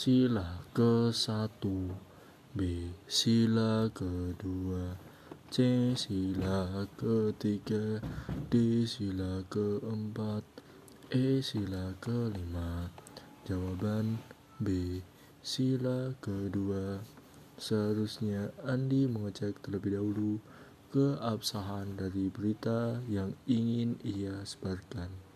Sila ke satu B. Sila kedua C. Sila ketiga D. Sila keempat E. Sila kelima Jawaban B. Sila kedua Seharusnya Andi mengecek terlebih dahulu keabsahan dari berita yang ingin ia sebarkan.